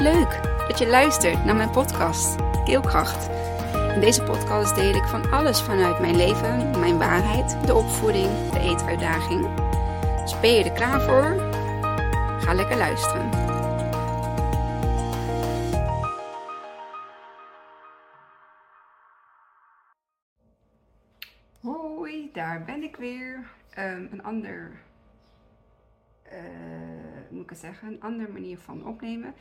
Leuk dat je luistert naar mijn podcast Keelkracht. In deze podcast deel ik van alles vanuit mijn leven, mijn waarheid, de opvoeding, de eetuitdaging. Dus ben je er klaar voor? Ga lekker luisteren. Hoi, daar ben ik weer. Ehm, een ander uh, moet ik het zeggen, een andere manier van opnemen.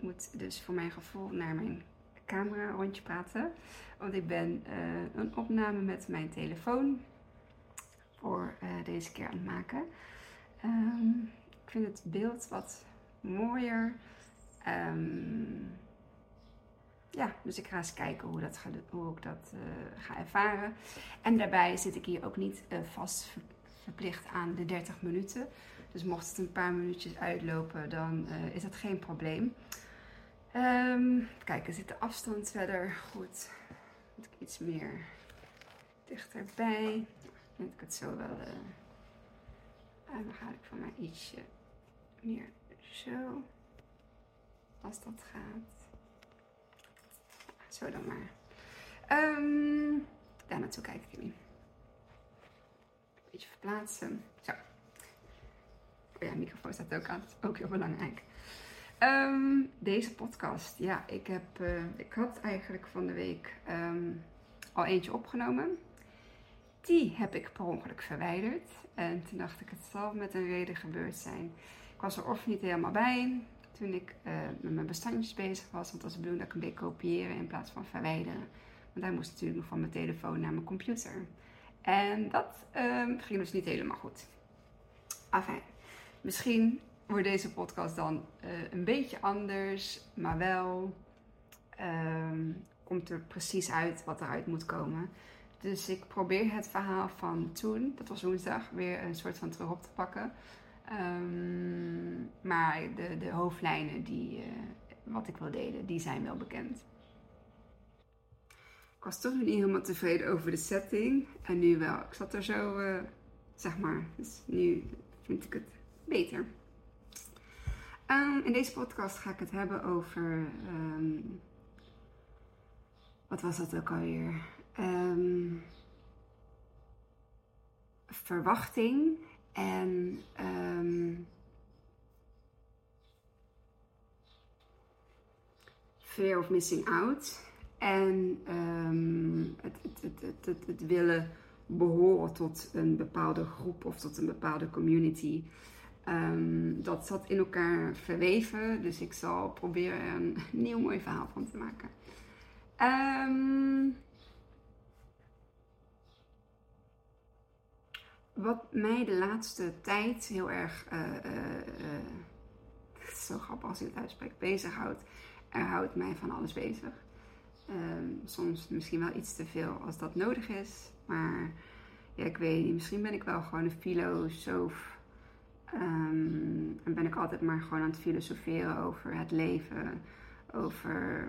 Moet dus voor mijn gevoel naar mijn camera rondje praten. Want ik ben uh, een opname met mijn telefoon voor uh, deze keer aan het maken. Um, ik vind het beeld wat mooier. Um, ja, dus ik ga eens kijken hoe, dat hoe ik dat uh, ga ervaren. En daarbij zit ik hier ook niet vast verplicht aan de 30 minuten. Dus mocht het een paar minuutjes uitlopen, dan is dat geen probleem. Um, kijk, zit de afstand verder goed. Moet ik iets meer dichterbij. Dan ik het zo wel. Uh, dan ga ik van mij ietsje meer zo. Als dat gaat. Zo dan maar. Um, daar naartoe kijk ik nu. Beetje verplaatsen. Zo. Oh ja, microfoon staat ook aan. Ook heel belangrijk. Um, deze podcast. Ja, ik, heb, uh, ik had eigenlijk van de week um, al eentje opgenomen. Die heb ik per ongeluk verwijderd. En toen dacht ik, het zal met een reden gebeurd zijn. Ik was er of niet helemaal bij toen ik uh, met mijn bestandjes bezig was. Want het was de bedoeling dat ik hem deed kopiëren in plaats van verwijderen. Want hij moest natuurlijk nog van mijn telefoon naar mijn computer. En dat um, ging dus niet helemaal goed. Enfin, Misschien wordt deze podcast dan uh, een beetje anders, maar wel um, komt er precies uit wat eruit moet komen. Dus ik probeer het verhaal van toen, dat was woensdag, weer een soort van terug op te pakken. Um, maar de, de hoofdlijnen die uh, wat ik wil delen, die zijn wel bekend. Ik was toch niet helemaal tevreden over de setting. En nu wel. Ik zat er zo, uh, zeg maar. Dus nu vind ik het beter. Um, in deze podcast ga ik het hebben over. Um, wat was dat ook alweer? Um, verwachting en. fear of missing out. En het, het, het, het willen behoren tot een bepaalde groep of tot een bepaalde community. Um, dat zat in elkaar verweven, dus ik zal proberen een nieuw mooi verhaal van te maken. Um, wat mij de laatste tijd heel erg, uh, uh, uh, zo grappig als ik het uitspreek, bezighoudt, er houdt mij van alles bezig. Um, soms misschien wel iets te veel als dat nodig is, maar ja, ik weet niet, misschien ben ik wel gewoon een filosoof Um, en ben ik altijd maar gewoon aan het filosoferen over het leven, over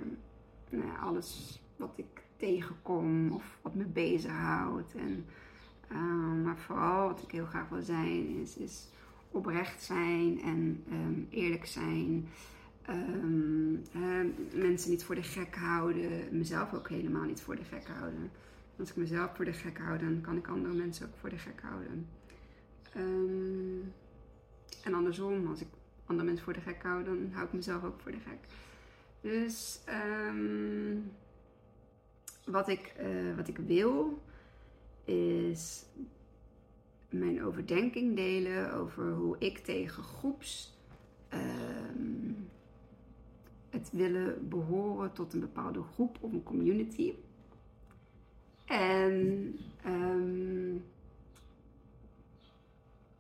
nou ja, alles wat ik tegenkom of wat me bezighoudt. En, um, maar vooral wat ik heel graag wil zijn, is, is oprecht zijn en um, eerlijk zijn. mensen niet voor de gek houden, mezelf ook helemaal niet voor de gek houden. Als ik mezelf voor de gek hou, dan kan ik andere mensen ook voor de gek houden. En andersom, als ik andere mensen voor de gek hou, dan hou ik mezelf ook voor de gek. Dus um, wat, ik, uh, wat ik wil, is mijn overdenking delen over hoe ik tegen groeps um, het willen behoren tot een bepaalde groep of een community. En um,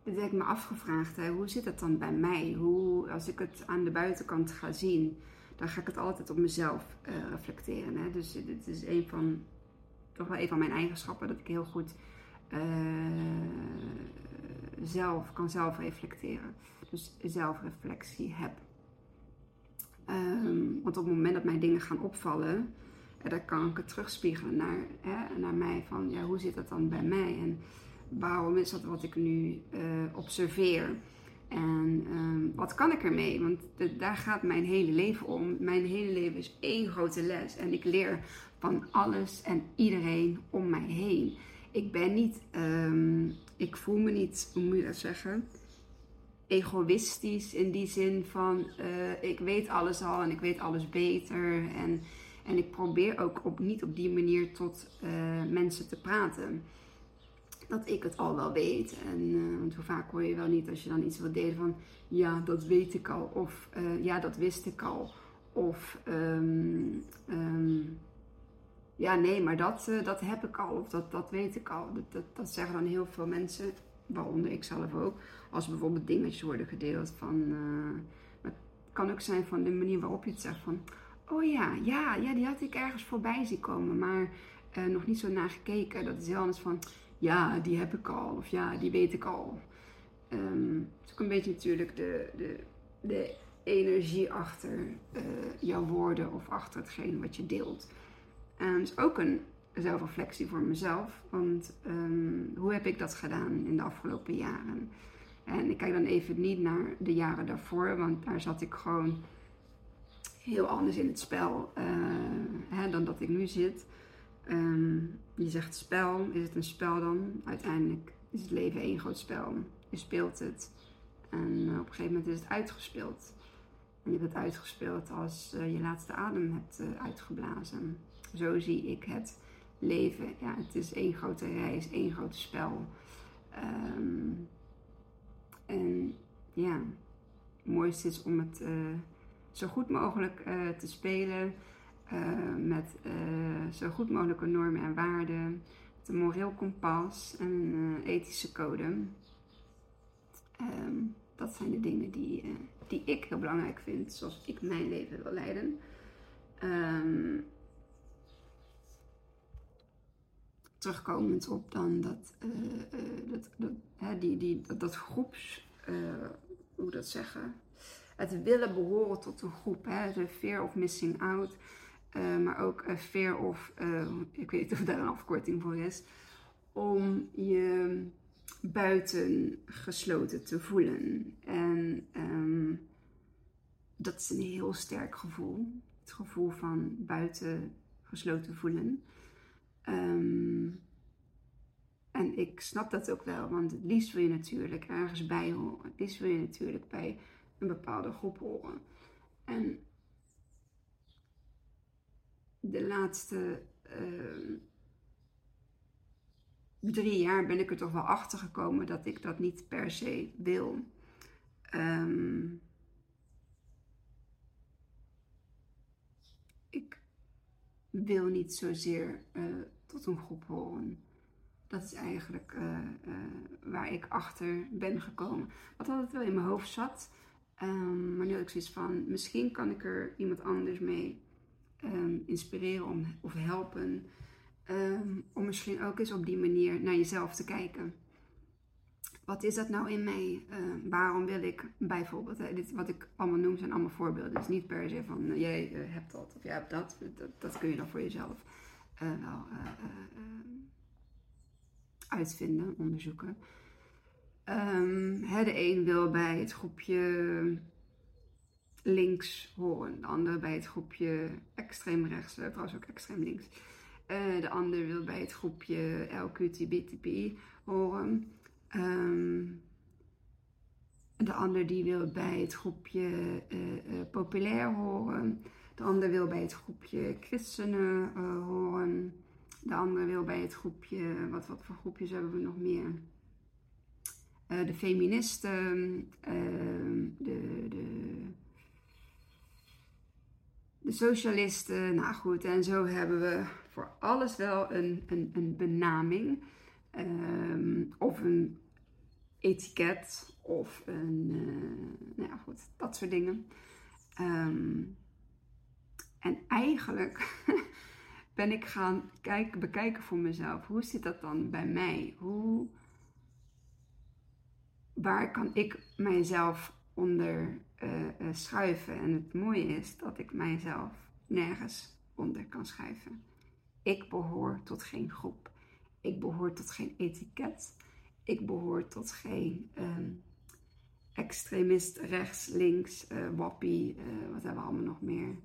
dat heb ik me afgevraagd, hè, hoe zit dat dan bij mij? Hoe, als ik het aan de buitenkant ga zien, dan ga ik het altijd op mezelf uh, reflecteren. Hè? Dus dit is een van, toch wel een van mijn eigenschappen, dat ik heel goed uh, zelf kan zelf reflecteren. Dus zelfreflectie heb. Um, want op het moment dat mij dingen gaan opvallen, uh, dan kan ik het terugspiegelen naar, hè, naar mij van, ja, hoe zit dat dan bij mij? En waarom is dat wat ik nu uh, observeer? En op wat kan ik ermee? Want daar gaat mijn hele leven om. Mijn hele leven is één grote les. En ik leer van alles en iedereen om mij heen. Ik ben niet, ehm, ik voel me niet, hoe moet je dat zeggen? Egoïstisch in die zin van uh, ik weet alles al en ik weet alles beter. En, en ik probeer ook op, niet op die manier tot uh, mensen te praten dat ik het al wel weet. En uh, want hoe vaak hoor je wel niet als je dan iets wil delen van ja, dat weet ik al. Of uh, ja, dat wist ik al. Of um, um, ja, nee, maar dat, uh, dat heb ik al. Of dat, dat weet ik al. Dat, dat, dat, zeggen dan heel veel mensen, waaronder ik zelf ook. Als bijvoorbeeld dingetjes worden gedeeld van. het kan ook zijn van de manier waarop je het zegt van. Oh ja, ja, ja, die had ik ergens voorbij zien komen, maar nog niet zo naar gekeken. Dat is heel anders van ja, die heb ik al. Of ja, die weet ik al. Um, het is ook een beetje natuurlijk de, de, de energie achter uh, jouw woorden of achter hetgeen wat je deelt. En het is ook een zelfreflectie voor mezelf. Want um, hoe heb ik dat gedaan in de afgelopen jaren? En ik kijk dan even niet naar de jaren daarvoor, want daar zat ik gewoon heel anders in het spel uh, hè, dan dat ik nu zit. Um, je zegt spel, is het een spel dan? Uiteindelijk is het leven één groot spel. Je speelt het en uh, op een gegeven moment is het uitgespeeld. En je hebt het uitgespeeld als uh, je laatste adem hebt uh, uitgeblazen. Zo zie ik het leven. Ja, het is één grote reis, één groot spel. Um, en ja, het mooiste is om het zo goed mogelijk te spelen met uh, zo goed mogelijke normen en waarden, een moreel kompas en een uh, ethische code. Um, dat zijn de dingen die, die ik heel belangrijk vind, zoals ik mijn leven wil leiden. Um, terugkomend op dan dat, dat, dat, hè, die, die, dat, dat groeps, hoe dat zeggen, het willen behoren tot een groep, hè, de fear of missing out. Uh, maar ook uh, fear of, uh, ik weet niet of daar een afkorting voor is, om je buiten gesloten te voelen. En um, dat is een heel sterk gevoel. Het gevoel van buiten gesloten voelen. Um, en ik snap dat ook wel, want het liefst wil je natuurlijk ergens bij horen. Het liefst wil je natuurlijk bij een bepaalde groep horen. En de laatste uh, drie jaar ben ik er toch wel achter gekomen dat ik dat niet per se wil. Um, ik wil niet zozeer uh, tot een groep horen. Dat is eigenlijk uh, waar ik achter ben gekomen. Wat altijd wel in mijn hoofd zat. Um, maar nu heb ik zoiets van, misschien kan ik er iemand anders mee um, inspireren om, of helpen. Um, om misschien ook eens op die manier naar jezelf te kijken. Wat is dat nou in mij? Uh, waarom wil ik bijvoorbeeld, dit, wat ik allemaal noem zijn allemaal voorbeelden. Dus niet per se van uh, jij uh, hebt dat of jij hebt dat. dat. dat. kun je dan voor jezelf eh, wel uitvinden, onderzoeken. Hè, de een wil bij het groepje links horen. De ander bij het groepje extreem rechts, eh, trouwens ook extreem links. Uh, de ander wil bij het groepje LQTBTP horen. Um, de ander die wil bij het groepje uh, populair horen. De ander wil bij het groepje christenen horen. De ander wil bij het groepje, wat, wat voor groepjes hebben we nog meer? de feministen, ehm, de, de socialisten. Nou goed, en zo hebben we voor alles wel een, een, een benaming. Um, of een etiket. Of een, uh, nou ja goed, dat soort dingen. Um, en eigenlijk ben ik gaan kijken, bekijken voor mezelf. Hoe zit dat dan bij mij? Hoe, waar kan ik mijzelf onder schuiven. En het mooie is dat ik mijzelf nergens onder kan schuiven. Ik behoor tot geen groep. Ik behoor tot geen etiket. Ik behoor tot geen um, extremist rechts, links, uh, wappie, wat hebben we allemaal nog meer.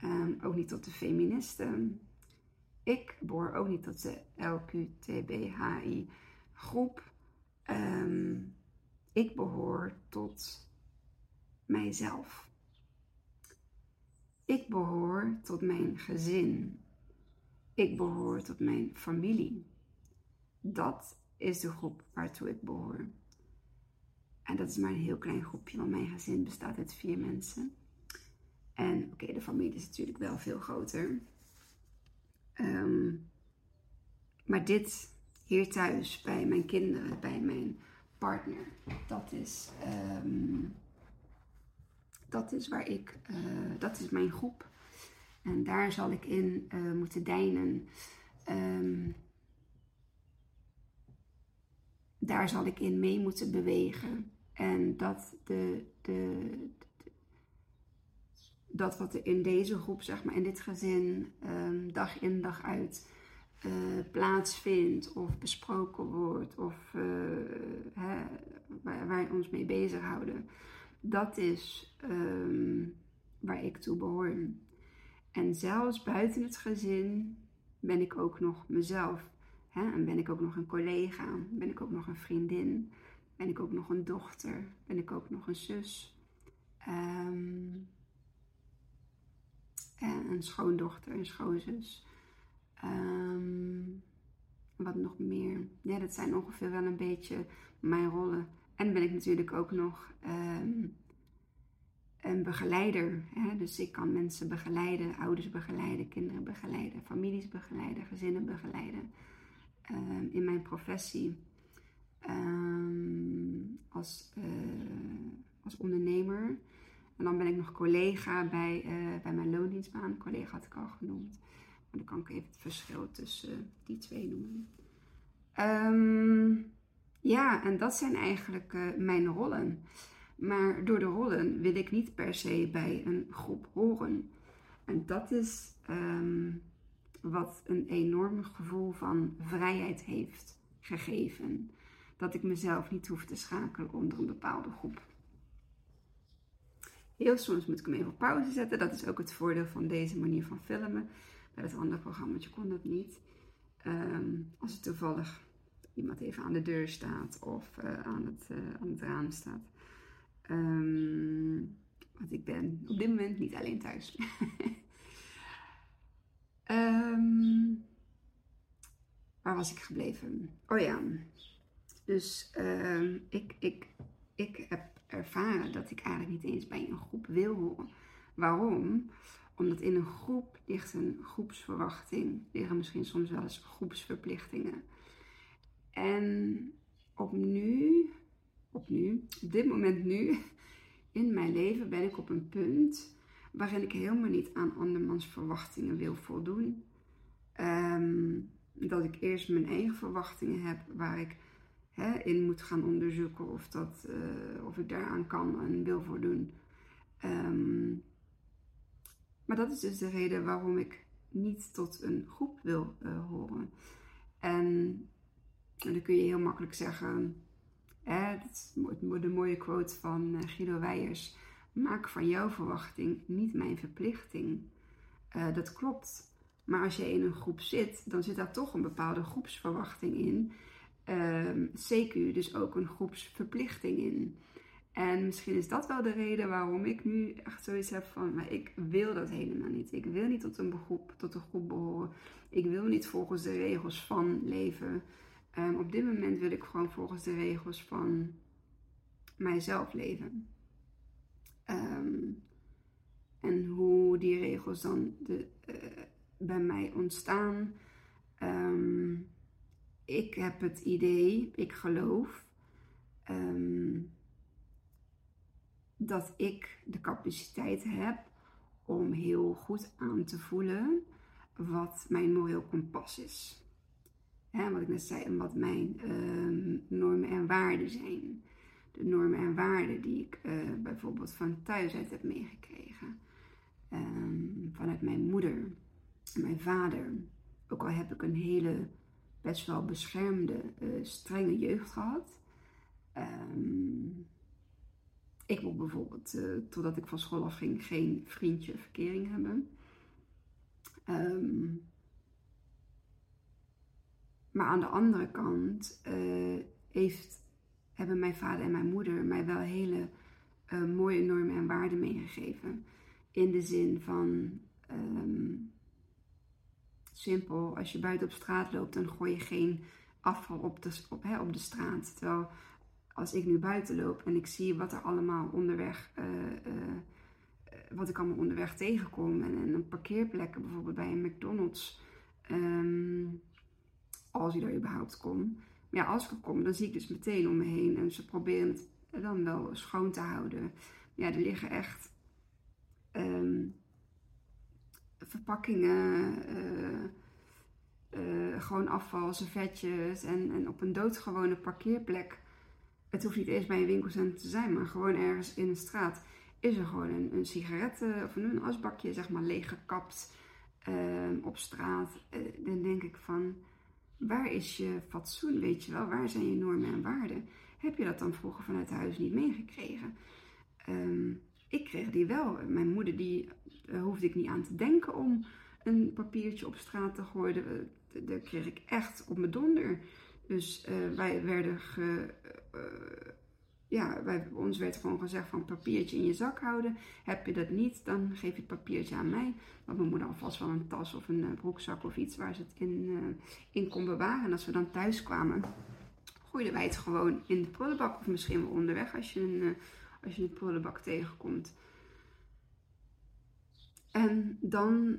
Ehm, ook niet tot de feministen. Ik behoor ook niet tot de LQTBHI groep. Ehm, ik behoor tot mijzelf. Ik behoor tot mijn gezin. Ik behoor tot mijn familie. Dat is de groep waartoe ik behoor. En dat is maar een heel klein groepje, want mijn gezin bestaat uit vier mensen. En oké, de familie is natuurlijk wel veel groter. Ehm, maar dit hier thuis, bij mijn kinderen, bij mijn partner, dat is, ehm, dat is waar ik, uh, dat is mijn groep. En daar zal ik in uh, moeten deinen. Um, daar zal ik in mee moeten bewegen. En dat, de, de, dat wat er in deze groep, zeg maar, in dit gezin, um, dag in dag uit uh, plaatsvindt of besproken wordt of hè, waar wij ons mee bezighouden, dat is um, waar ik toe behoor. En zelfs buiten het gezin ben ik ook nog mezelf. Hè? En ben ik ook nog een collega, ben ik ook nog een vriendin, ben ik ook nog een dochter, ben ik ook nog een zus. Um, en een schoondochter, een schoonzus. Um, wat nog meer? Ja, dat zijn ongeveer wel een beetje mijn rollen. En ben ik natuurlijk ook nog um, een begeleider. Hè? Dus ik kan mensen begeleiden, ouders begeleiden, kinderen begeleiden, families begeleiden, gezinnen begeleiden. Um, in mijn professie als, uh, als ondernemer. En dan ben ik nog collega bij, uh, bij mijn loondienstbaan. Collega had ik al genoemd. Maar dan kan ik even het verschil tussen die twee noemen. Um, ja, en dat zijn eigenlijk uh, mijn rollen. Maar door de rollen wil ik niet per se bij een groep horen. En dat is um, wat een enorm gevoel van vrijheid heeft gegeven. Dat ik mezelf niet hoef te schakelen onder een bepaalde groep. Heel soms moet ik hem even op pauze zetten. Dat is ook het voordeel van deze manier van filmen. Bij het andere programma kon dat niet. Um, als het toevallig iemand even aan de deur staat of uh, aan, het, uh, aan het raam staat. Um, want ik ben op dit moment niet alleen thuis. um, waar was ik gebleven? Oh ja. Dus ik, ik, ik heb ervaren dat ik eigenlijk niet eens bij een groep wil horen. Waarom? Omdat in een groep ligt een groepsverwachting, liggen misschien soms wel eens groepsverplichtingen. En op nu, op nu, op dit moment nu, in mijn leven ben ik op een punt waarin ik helemaal niet aan andermans verwachtingen wil voldoen. Um, dat ik eerst mijn eigen verwachtingen heb waar ik in moet gaan onderzoeken of, dat, uh, of ik daaraan kan en wil voldoen. Um, maar dat is dus de reden waarom ik niet tot een groep wil uh, horen. En, en, dan kun je heel makkelijk zeggen, hè, de mooie quote van uh, Guido Weijers, maak van jouw verwachting niet mijn verplichting. Uh, dat klopt. Maar als je in een groep zit, dan zit daar toch een bepaalde groepsverwachting in. CQ dus ook een groepsverplichting in. En misschien is dat wel de reden waarom ik nu echt zoiets heb van, maar ik wil dat helemaal niet. Ik wil niet tot een, groep, tot een groep behoren. Ik wil niet volgens de regels van leven. Um, op dit moment wil ik gewoon volgens de regels van mijzelf leven. Um, en hoe die regels dan de, uh, bij mij ontstaan. Um, ik heb het idee, ik geloof. Dat ik de capaciteit heb om heel goed aan te voelen wat mijn moreel kompas is. Wat ik net zei, en wat mijn uh, normen en waarden zijn. De normen en waarden die ik uh, bijvoorbeeld van thuis uit heb meegekregen. Um, vanuit mijn moeder mijn vader. Ook al heb ik een hele best wel beschermde, uh, strenge jeugd gehad. Um, ik wil bijvoorbeeld, uh, totdat ik van school af ging, geen vriendje verkering hebben. Maar aan de andere kant uh, heeft, hebben mijn vader en mijn moeder mij wel hele uh, mooie normen en waarden meegegeven. In de zin van um, simpel, als je buiten op straat loopt, dan gooi je geen afval op de, op, hè, op de straat. Terwijl als ik nu buiten loop en ik zie wat er allemaal onderweg, uh, wat ik allemaal onderweg tegenkom. En, en een parkeerplekken, bijvoorbeeld bij een McDonald's. Um, als je daar überhaupt komt. Maar ja, als ik er kom, dan zie ik dus meteen om me heen. En ze proberen het dan wel schoon te houden. Ja, er liggen echt um, verpakkingen, uh, uh, gewoon afval, servetjes en, en op een doodgewone parkeerplek. Het hoeft niet eens bij een winkelcentrum te zijn, maar gewoon ergens in de straat is er gewoon een, een sigaretten of een, asbakje, zeg maar, leeggekapt uh, op straat. Dan denk ik van, waar is je fatsoen, weet je wel? Waar zijn je normen en waarden? Heb je dat dan vroeger vanuit huis niet meegekregen? Um, ik kreeg die wel. Mijn moeder, die uh, hoefde ik niet aan te denken om een papiertje op straat te gooien. Daar kreeg ik echt op mijn donder. Dus uh, wij werden ge, ja, wij, ons werd gewoon gezegd van papiertje in je zak houden. Heb je dat niet, dan geef je het papiertje aan mij. Want mijn moeder alvast wel een tas of een broekzak of iets waar ze het in, in kon bewaren. En als we dan thuis kwamen, gooiden wij het gewoon in de prullenbak. Of misschien wel onderweg als je een, als je een prullenbak tegenkomt. En dan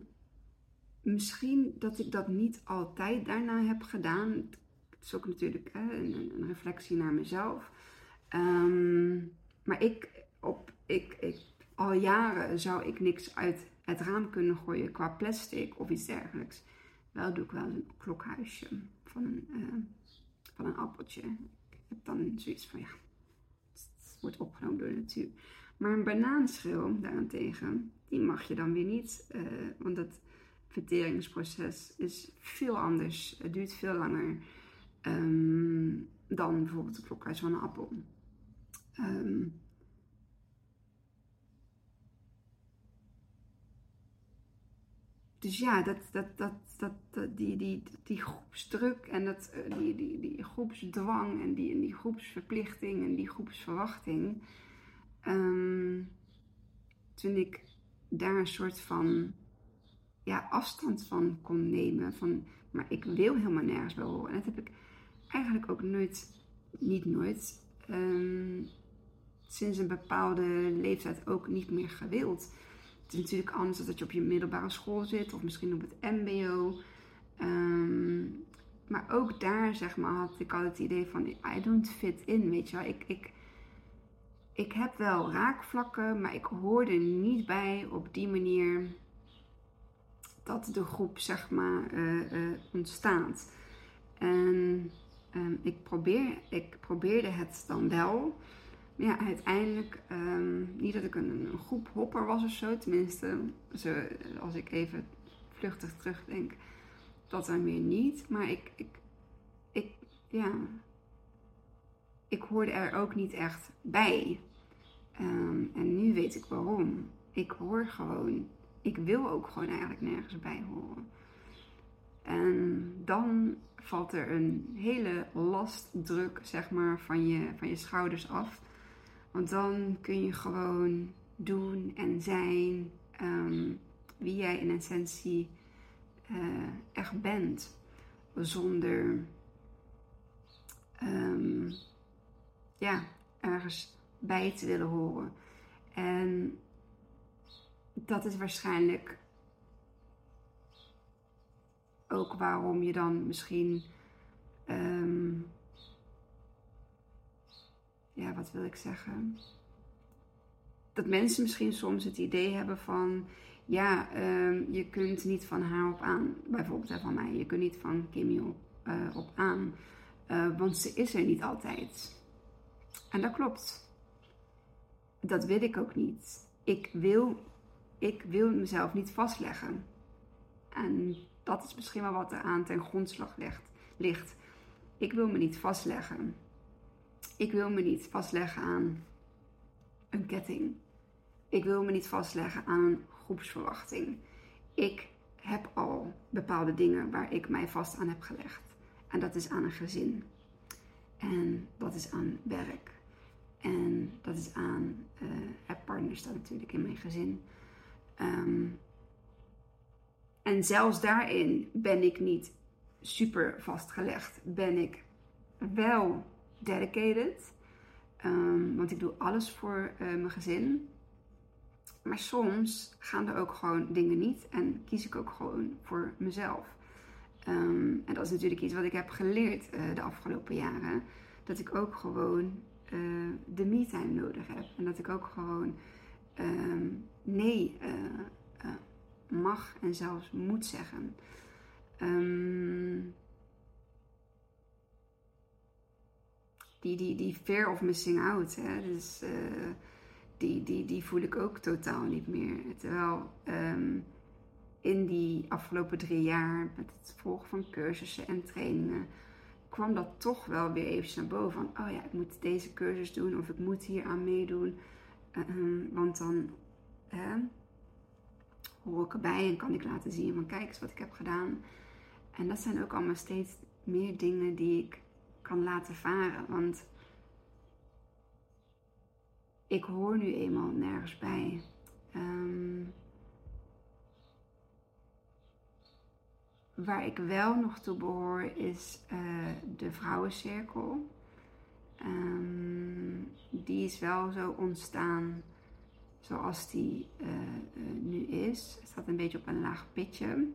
misschien dat ik dat niet altijd daarna heb gedaan. Het is ook natuurlijk hè, een, een, reflectie naar mezelf. Um, maar ik, op, ik, ik, al jaren zou ik niks uit het raam kunnen gooien qua plastic of iets dergelijks. Wel doe ik wel een klokhuisje van een, uh, van een appeltje. Ik heb dan zoiets van ja, het wordt opgenomen door de natuur. Maar een banaanschil daarentegen, die mag je dan weer niet, uh, want het verteringsproces is veel anders. Het duurt veel langer um, dan bijvoorbeeld het klokhuis van een appel. Um, dus ja, dat, dat, dat, dat, die, die, die groepsdruk en dat, uh, die, die, die groepsdwang en die, en die groepsverplichting en die groepsverwachting. Um, toen ik daar een soort van ja, afstand van kon nemen. Van, maar ik wil helemaal nergens bij horen. En dat heb ik eigenlijk ook nooit, niet nooit, um, sinds een bepaalde leeftijd ook niet meer gewild. Het is natuurlijk anders dan dat je op je middelbare school zit of misschien op het MBO. Um, maar ook daar zeg maar, had ik al het idee van I don't fit in, weet je. Ik, ik, ik heb wel raakvlakken, maar ik hoor er niet bij op die manier dat de groep zeg maar uh, uh, ontstaat. En um, ik, probeer, ik probeerde het dan wel. Ja, uiteindelijk, um, niet dat ik een, groep hopper was of zo, tenminste, zo, als ik even vluchtig terugdenk, dat dan weer niet. Maar ik, ik, ik, ja, ik hoorde er ook niet echt bij. Um, en nu weet ik waarom. Ik hoor gewoon, ik wil ook gewoon eigenlijk nergens bij horen. En dan valt er een hele lastdruk, zeg maar, van je, van je schouders af. Want dan kun je gewoon doen en zijn um, wie jij in essentie uh, echt bent. Zonder um, ja, ergens bij te willen horen. En dat is waarschijnlijk ook waarom je dan misschien. Um, ja, wat wil ik zeggen? Dat mensen misschien soms het idee hebben van. Ja, um, je kunt niet van haar op aan. Bijvoorbeeld van mij. Je kunt niet van Kimmy op, uh, op aan. Uh, want ze is er niet altijd. En dat klopt. Dat wil ik ook niet. Ik wil, ik wil mezelf niet vastleggen. En dat is misschien wel wat er aan ten grondslag ligt. Ik wil me niet vastleggen. Ik wil me niet vastleggen aan een ketting. Ik wil me niet vastleggen aan een groepsverwachting. Ik heb al bepaalde dingen waar ik mij vast aan heb gelegd. En dat is aan een gezin. En dat is aan werk. En dat is aan uh, het partner staat natuurlijk in mijn gezin. Ehm, en zelfs daarin ben ik niet super vastgelegd. Ben ik wel dedicated. Um, want ik doe alles voor uh, mijn gezin. Maar soms gaan er ook gewoon dingen niet en kies ik ook gewoon voor mezelf. Um, en dat is natuurlijk iets wat ik heb geleerd uh, de afgelopen jaren. Dat ik ook gewoon uh, de me-time nodig heb. En dat ik ook gewoon um, nee mag en zelfs moet zeggen. Die, die, die fear of missing out. Hè? Dus die, die, die voel ik ook totaal niet meer. Terwijl um, in die afgelopen drie jaar, met het volgen van cursussen en trainingen, kwam dat toch wel weer even naar boven. Van, oh ja, ik moet deze cursus doen of ik moet hier aan meedoen. Uh, want dan hoor ik erbij en kan ik laten zien van kijk eens wat ik heb gedaan. En dat zijn ook allemaal steeds meer dingen die ik kan laten varen. Want ik hoor nu eenmaal nergens bij. Um, waar ik wel nog toe behoor is uh, de vrouwencirkel. Um, die is wel zo ontstaan zoals die uh, uh, nu is. Het staat een beetje op een laag pitje.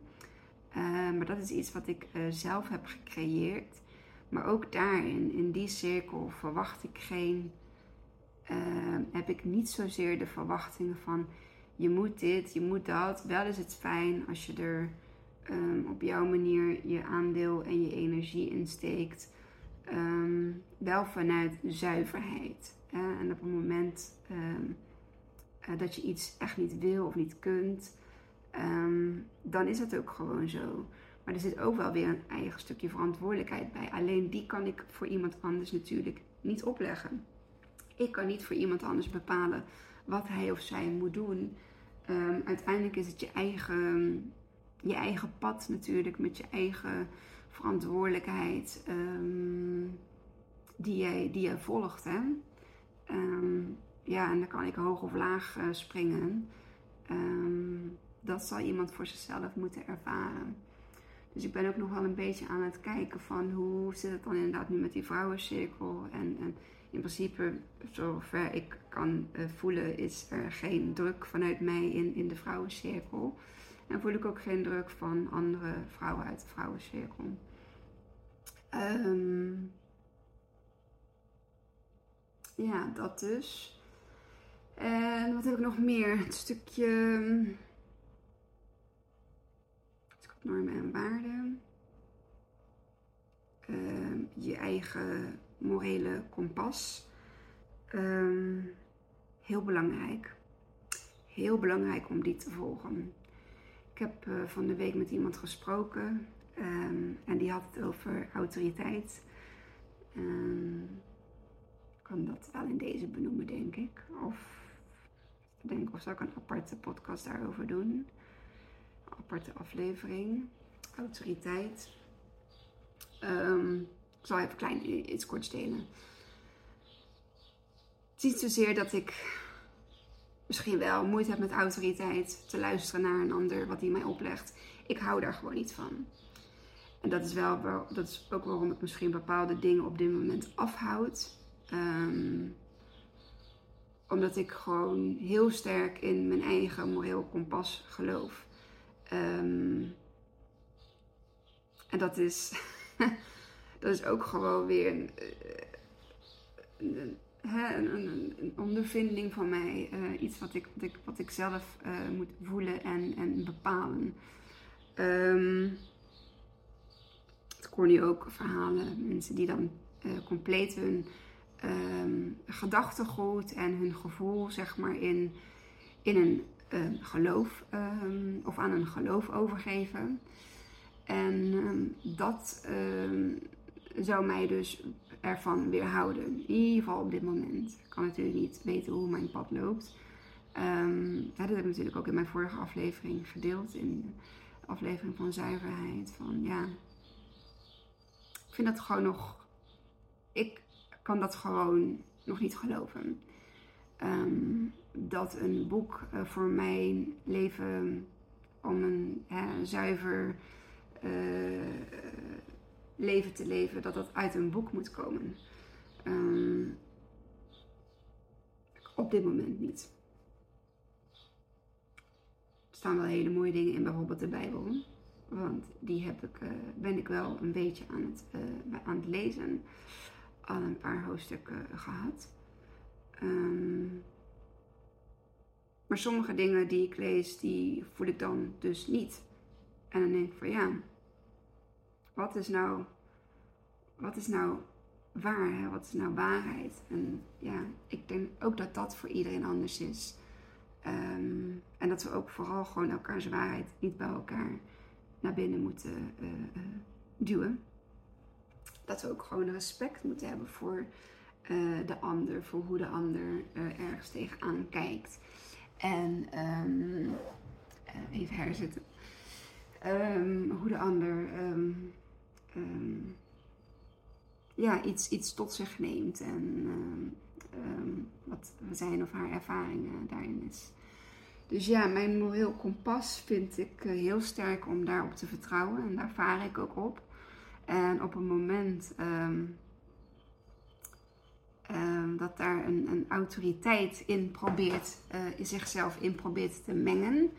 maar dat is iets wat ik zelf heb gecreëerd. Maar ook daarin, in die cirkel, verwacht ik geen uh, heb ik niet zozeer de verwachtingen van je moet dit, je moet dat. Wel is het fijn als je er um, op jouw manier je aandeel en je energie insteekt. Um, wel vanuit zuiverheid. Hè? En op het moment uh, dat je iets echt niet wil of niet kunt, dan is het ook gewoon zo. Maar er zit ook wel weer een eigen stukje verantwoordelijkheid bij. Alleen die kan ik voor iemand anders natuurlijk niet opleggen. Ik kan niet voor iemand anders bepalen wat hij of zij moet doen. Um, uiteindelijk is het je eigen, je eigen pad natuurlijk, met je eigen verantwoordelijkheid um, die, jij, die jij volgt. Hè? Um, ja, en dan kan ik hoog of laag uh, springen. dat zal iemand voor zichzelf moeten ervaren. Dus ik ben ook nog wel een beetje aan het kijken van hoe zit het dan inderdaad nu met die vrouwencirkel. En, en in principe, zover ik kan uh, voelen, is er geen druk vanuit mij in, in de vrouwencirkel. En voel ik ook geen druk van andere vrouwen uit de vrouwencirkel. Um, ja, dat dus. En wat heb ik nog meer? Het stukje normen en waarden. Uh, je eigen morele kompas. Um, heel belangrijk. Heel belangrijk om die te volgen. Ik heb uh, van de week met iemand gesproken um, en die had het over autoriteit. Ik kan dat wel in deze benoemen, denk ik. Of denk of zou ik een aparte podcast daarover doen. Aparte aflevering. Autoriteit. Um, ik zal even klein iets kort delen. Het is niet zozeer dat ik misschien wel moeite heb met autoriteit, te luisteren naar een ander wat hij mij oplegt. Ik hou daar gewoon niet van. En dat is, wel, dat is ook waarom ik misschien bepaalde dingen op dit moment afhoud. Um, omdat ik gewoon heel sterk in mijn eigen moreel kompas geloof. Um, en dat is dat is ook gewoon weer een, eh, een, een, ondervinding van mij. Uh, iets wat ik, wat ik, wat ik zelf uh, moet voelen en, en bepalen. Um, ik hoor nu ook verhalen, mensen die dan compleet hun um, gedachtegoed en hun gevoel, zeg maar, in, in een geloof um, of aan een geloof overgeven. En dat zou mij dus ervan weerhouden. In ieder geval op dit moment. Ik kan natuurlijk niet weten hoe mijn pad loopt. Dat heb ik natuurlijk ook in mijn vorige aflevering gedeeld. In de aflevering van zuiverheid. Van ja. Ik vind dat gewoon nog. Ik kan dat gewoon nog niet geloven. Ehm, dat een boek uh, voor mijn leven om een zuiver uh, leven te leven, dat dat uit een boek moet komen. Um, op dit moment niet. Er staan wel hele mooie dingen in, bijvoorbeeld de Bijbel. Want die heb ik, uh, ben ik wel een beetje aan het, aan het lezen. Al een paar hoofdstukken gehad. Um, maar sommige dingen die ik lees, die voel ik dan dus niet. En dan denk ik van ja, wat is nou, wat is nou waar? Hè? Wat is nou waarheid? En ja, ik denk ook dat dat voor iedereen anders is. Um, en dat we ook vooral gewoon elkaars waarheid niet bij elkaar naar binnen moeten uh, uh, duwen. Dat we ook gewoon respect moeten hebben voor uh, de ander, voor hoe de ander ergens tegenaan kijkt. En um, even herzitten. Um, hoe de ander um, ja, iets, iets tot zich neemt en wat zijn of haar ervaringen daarin is. Dus ja, mijn moreel kompas vind ik uh, heel sterk om daarop te vertrouwen en daar vaar ik ook op. En op een moment Ehm, dat daar een, een, autoriteit in probeert, in zichzelf in probeert te mengen.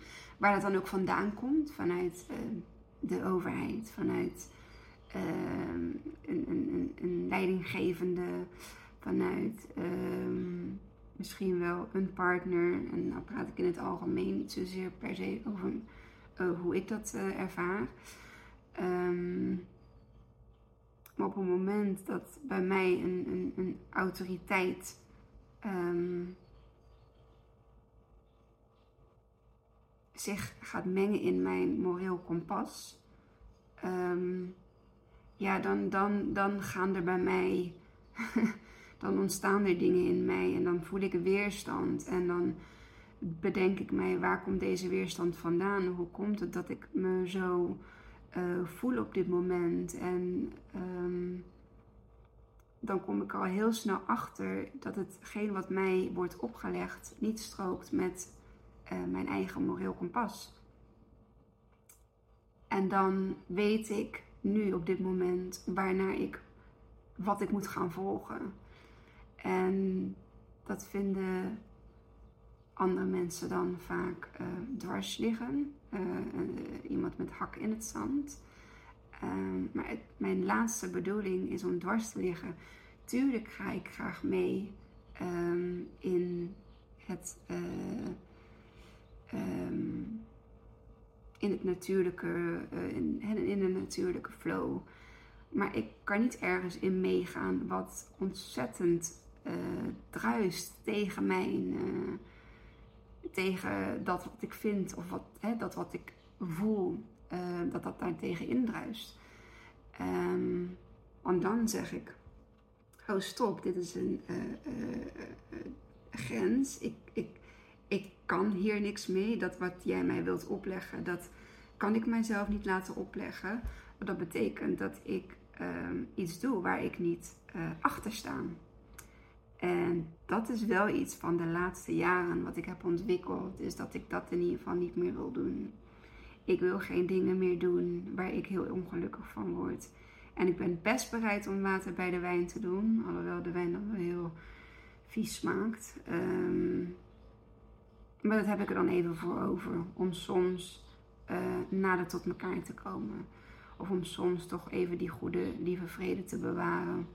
Waar dat dan ook vandaan komt, vanuit uh, de overheid, vanuit uh, een, een, een, leidinggevende, vanuit ehm, misschien wel een partner. En dan praat ik in het algemeen niet zozeer per se over hoe ik dat eh, ervaar. Op het moment dat bij mij een, een, een autoriteit um, zich gaat mengen in mijn moreel kompas, um, ja, dan, dan, dan gaan er bij mij, dan ontstaan er dingen in mij en dan voel ik weerstand en dan bedenk ik mij waar komt deze weerstand vandaan? Hoe komt het dat ik me zo uh, voel op dit moment. En um, dan kom ik al heel snel achter dat hetgeen wat mij wordt opgelegd niet strookt met uh, mijn eigen moreel kompas. En dan weet ik nu op dit moment waarnaar ik wat ik moet gaan volgen. En dat vinden andere mensen dan vaak uh, dwars liggen. Uh, iemand met hak in het zand. Ehm, maar mijn laatste bedoeling is om dwars te liggen. Tuurlijk ga ik graag mee um, in het. Um, in het natuurlijke, in, in de natuurlijke flow. Maar ik kan niet ergens in meegaan wat ontzettend uh, druist tegen mijn, tegen dat wat ik vind of wat, hè, dat wat ik voel, uh, dat dat daar tegen indruist. Um, want dan zeg ik, oh stop, dit is een uh, uh, grens. Ik, ik, ik kan hier niks mee. Dat wat jij mij wilt opleggen, dat kan ik mijzelf niet laten opleggen. Dat betekent dat ik ehm, iets doe waar ik niet achter sta. En dat is wel iets van de laatste jaren wat ik heb ontwikkeld, is dat ik dat in ieder geval niet meer wil doen. Ik wil geen dingen meer doen waar ik heel ongelukkig van word. En ik ben best bereid om water bij de wijn te doen, alhoewel de wijn dan wel heel vies smaakt. Um, maar dat heb ik er dan even voor over, om soms uh, nader tot elkaar te komen. Of om soms toch even die goede, lieve vrede te bewaren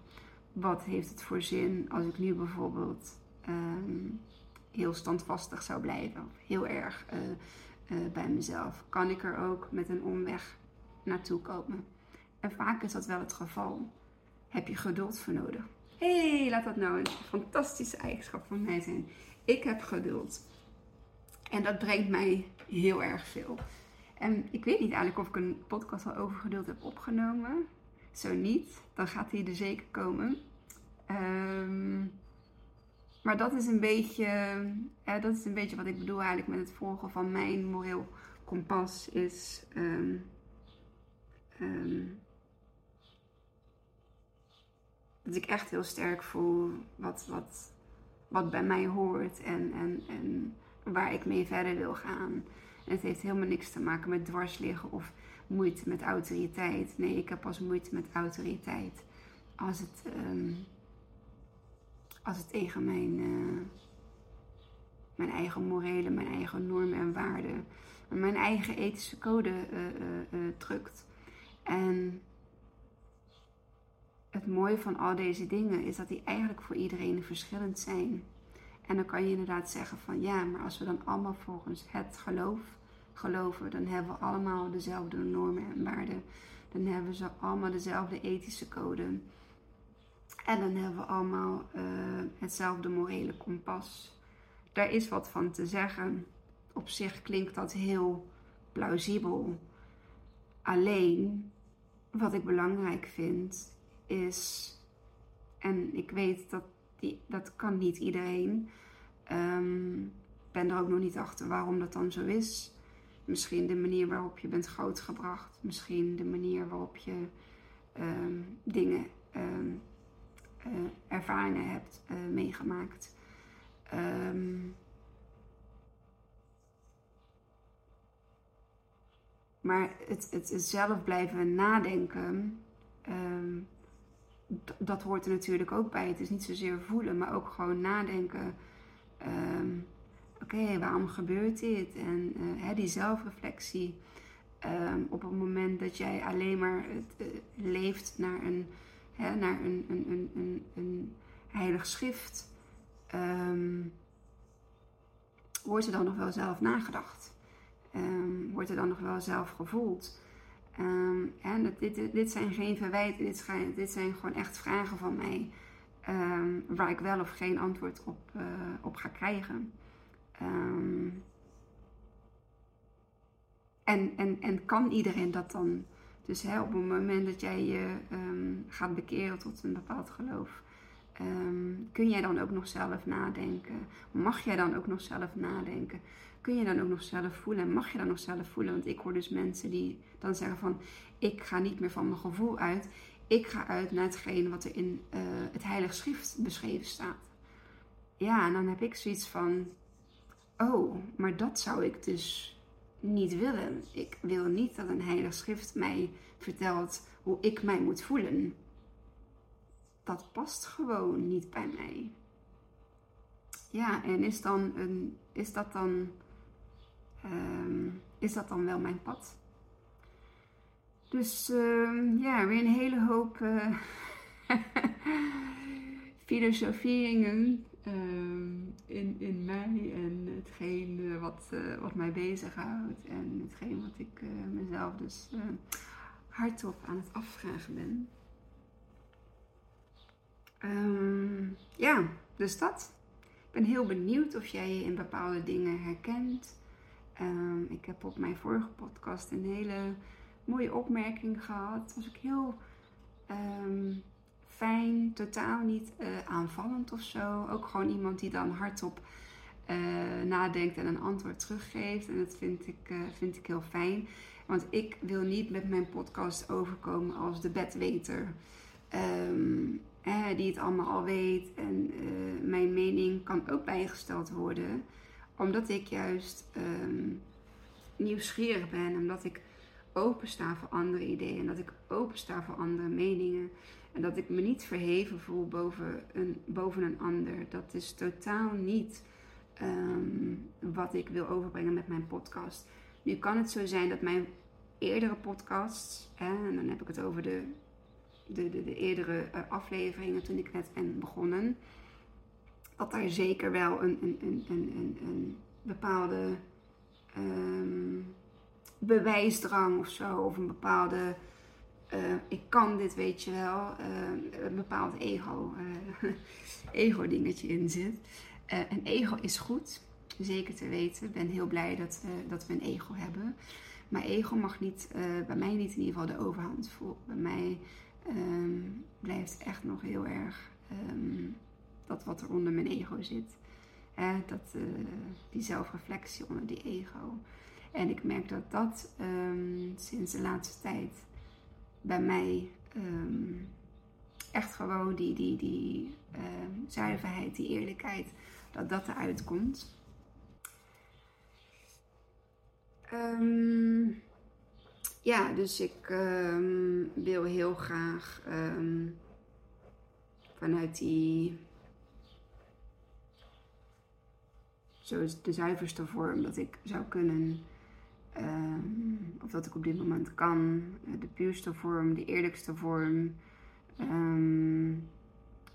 wat heeft het voor zin als ik nu bijvoorbeeld um, heel standvastig zou blijven, of heel erg uh, uh, bij mezelf? Kan ik er ook met een omweg naartoe komen? En vaak is dat wel het geval. Heb je geduld voor nodig? Hé, hey, laat dat nou een fantastische eigenschap van mij zijn. Ik heb geduld. En dat brengt mij heel erg veel. En ik weet niet eigenlijk of ik een podcast al over geduld heb opgenomen. Zo niet, dan gaat hij er zeker komen. Ehm, maar dat is een beetje, dat is een beetje wat ik bedoel eigenlijk met het volgen van mijn moreel kompas is. Ehm, ehm, dat ik echt heel sterk voel wat, wat, wat bij mij hoort en, en, en waar ik mee verder wil gaan. En het heeft helemaal niks te maken met dwarsliggen of moeite met autoriteit. Nee, ik heb pas moeite met autoriteit als het, als het tegen mijn, uh, mijn eigen morele, mijn eigen normen en waarden, mijn eigen ethische code uh, uh, drukt. En het mooie van al deze dingen is dat die eigenlijk voor iedereen verschillend zijn. En dan kan je inderdaad zeggen van ja, maar als we dan allemaal volgens het geloof geloven, dan hebben we allemaal dezelfde normen en waarden. Dan hebben ze allemaal dezelfde ethische code. En dan hebben we allemaal uh, hetzelfde morele kompas. Daar is wat van te zeggen. Op zich klinkt dat heel plausibel. Alleen, wat ik belangrijk vind, is, en ik weet dat die, dat kan niet iedereen. Um, ben er ook nog niet achter waarom dat dan zo is. Misschien de manier waarop je bent grootgebracht. Misschien de manier waarop je um, dingen, uh, ervaringen hebt uh, meegemaakt. maar het, het, zelf blijven nadenken dat hoort er natuurlijk ook bij. Het is niet zozeer voelen, maar ook gewoon nadenken. Um, Oké, waarom gebeurt dit? En uh, hè, die zelfreflectie. Op het moment dat jij alleen maar het, leeft naar een, naar een, een, een, een, heilig schrift, um, wordt er dan nog wel zelf nagedacht? wordt er dan nog wel zelf gevoeld? En dit, dit, zijn geen verwijten, dit dit zijn gewoon echt vragen van mij. Waar ik wel of geen antwoord op, uh, op ga krijgen. En, en, en kan iedereen dat dan? Dus hè, op het moment dat jij je gaat bekeren tot een bepaald geloof, kun jij dan ook nog zelf nadenken? Mag jij dan ook nog zelf nadenken? kun je dan ook nog zelf voelen en mag je dan nog zelf voelen? Want ik hoor dus mensen die dan zeggen van ik ga niet meer van mijn gevoel uit. Ik ga uit naar hetgeen wat er in uh, het Heilige Schrift beschreven staat. Ja, en dan heb ik zoiets van, oh, maar dat zou ik dus niet willen. Ik wil niet dat een Heilige Schrift mij vertelt hoe ik mij moet voelen. Dat past gewoon niet bij mij. Ja, en is, dan een, is dat dan um, is dat dan wel mijn pad. Dus uh, ja, weer een hele hoop uh, filosoferingen uh, in, in mij en hetgeen uh, wat, uh, wat mij bezighoudt en hetgeen wat ik mezelf dus hardop aan het afvragen ben. Um, ja, dus dat. Ik ben heel benieuwd of jij je in bepaalde dingen herkent. Um, ik heb op mijn vorige podcast een hele mooie opmerking gehad. Was ik heel um, fijn, totaal niet uh, aanvallend of zo. Ook gewoon iemand die dan hardop uh, nadenkt en een antwoord teruggeeft. En dat vind ik, uh, vind ik heel fijn. Want ik wil niet met mijn podcast overkomen als de bedweter. Um, die het allemaal al weet. En mijn mening kan ook bijgesteld worden omdat ik juist um, nieuwsgierig ben, omdat ik opensta voor andere ideeën, en dat ik opensta voor andere meningen. En dat ik me niet verheven voel boven een, boven een ander. Dat is totaal niet um, wat ik wil overbrengen met mijn podcast. Nu kan het zo zijn dat mijn eerdere podcasts, hè, en dan heb ik het over de, de, de, de eerdere uh, afleveringen toen ik net ben begonnen dat daar zeker wel een, een, een, een, een bepaalde um, bewijsdrang of zo, of een bepaalde uh, ik kan dit, weet je wel, uh, een bepaald ego, uh, ego dingetje in zit. een ego is goed, zeker te weten. Ik ben heel blij dat, dat we een ego hebben. Maar ego mag niet, bij mij niet in ieder geval de overhand voelen. Bij mij um, blijft echt nog heel erg ehm, dat wat er onder mijn ego zit. dat, die zelfreflectie onder die ego. En ik merk dat dat ehm, sinds de laatste tijd bij mij ehm, echt gewoon die, die, die zuiverheid, die eerlijkheid, dat dat eruit komt. Um, ja, dus ik wil heel graag vanuit die. Zo de zuiverste vorm dat ik zou kunnen. Of dat ik op dit moment kan. De puurste vorm, de eerlijkste vorm.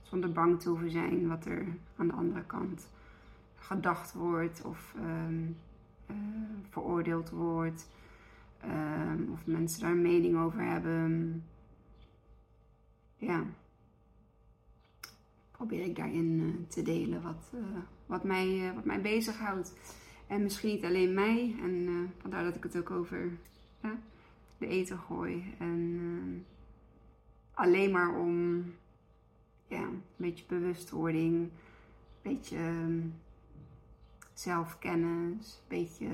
zonder bang te hoeven zijn wat er aan de andere kant gedacht wordt of uh, veroordeeld wordt. Of mensen daar een mening over hebben. Ja. Probeer ik daarin uh, te delen wat, wat, mij, wat mij bezighoudt. En misschien niet alleen mij. En vandaar dat ik het ook over de eten gooi. En alleen maar om ja, een beetje bewustwording. Een beetje um, zelfkennis. Een beetje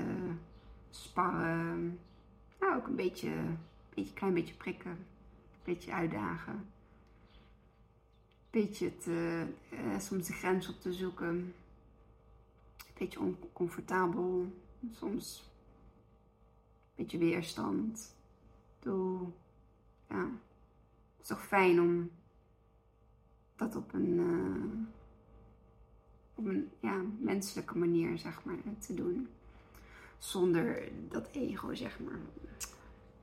sparren. Nou, ook een beetje, beetje klein beetje prikken. Een beetje uitdagen. Een beetje te, eh, soms de grens op te zoeken. Beetje oncomfortabel. Soms een beetje weerstand. Doe, ja, het is toch fijn om dat op een, uh, op een ja, menselijke manier, zeg maar, te doen zonder dat ego, zeg maar,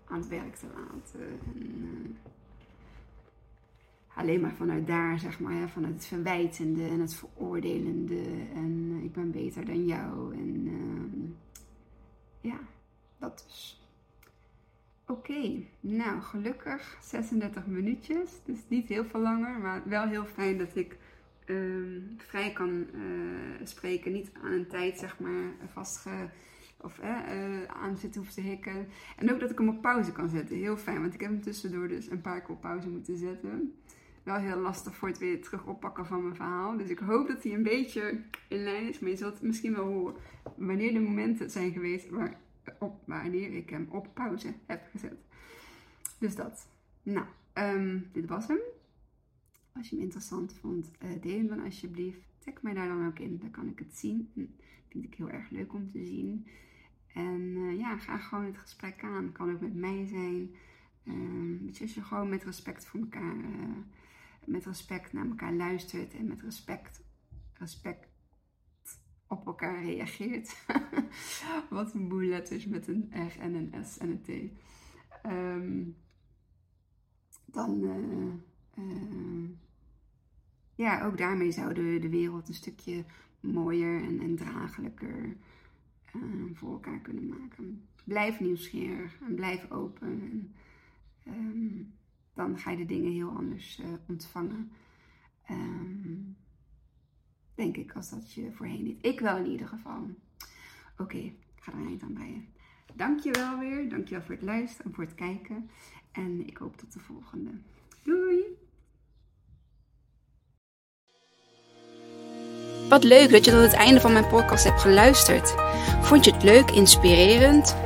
aan het werk te laten. En, uh, alleen maar vanuit daar, zeg maar, hè, vanuit het verwijtende en het veroordelende. En uh, ik ben beter dan jou. En uh, ja, dat dus. Oké, nou gelukkig 36 minuutjes. Dus niet heel veel langer, maar wel heel fijn dat ik ehm, vrij kan uh, spreken. Niet aan een tijd, zeg maar, vastge of eh, aan zitten hoef te hikken. En ook dat ik hem op pauze kan zetten. Heel fijn, want ik heb hem tussendoor dus een paar keer op pauze moeten zetten. Wel heel lastig voor het weer terug oppakken van mijn verhaal. Dus ik hoop dat hij een beetje in lijn is. Maar je zult misschien wel horen wanneer de momenten zijn geweest waar, op, wanneer ik hem op pauze heb gezet. Dus dat. Nou, um, dit was hem. Als je hem interessant vond, uh, deel hem dan alsjeblieft. Tag mij daar dan ook in, dan kan ik het zien. Hm, vind ik heel erg leuk om te zien. En uh, ja, ga gewoon het gesprek aan. Kan ook met mij zijn. Um, als je gewoon met respect voor elkaar, uh, met respect naar elkaar luistert en met respect, respect op elkaar reageert. Wat een boel letters met een R en een S en een T. Um, dan, uh, ja, ook daarmee zouden we de wereld een stukje mooier en, en draaglijker uh, voor elkaar kunnen maken. Blijf nieuwsgierig en blijf open. En, um, dan ga je de dingen heel anders uh, ontvangen. Um, denk ik, als dat je voorheen niet. Ik wel in ieder geval. Oké, okay, ik ga er een eind aan breien. Dankjewel weer. Dankjewel voor het luisteren en voor het kijken. En ik hoop tot de volgende. Doei! Wat leuk dat je tot het einde van mijn podcast hebt geluisterd. Vond je het leuk, inspirerend?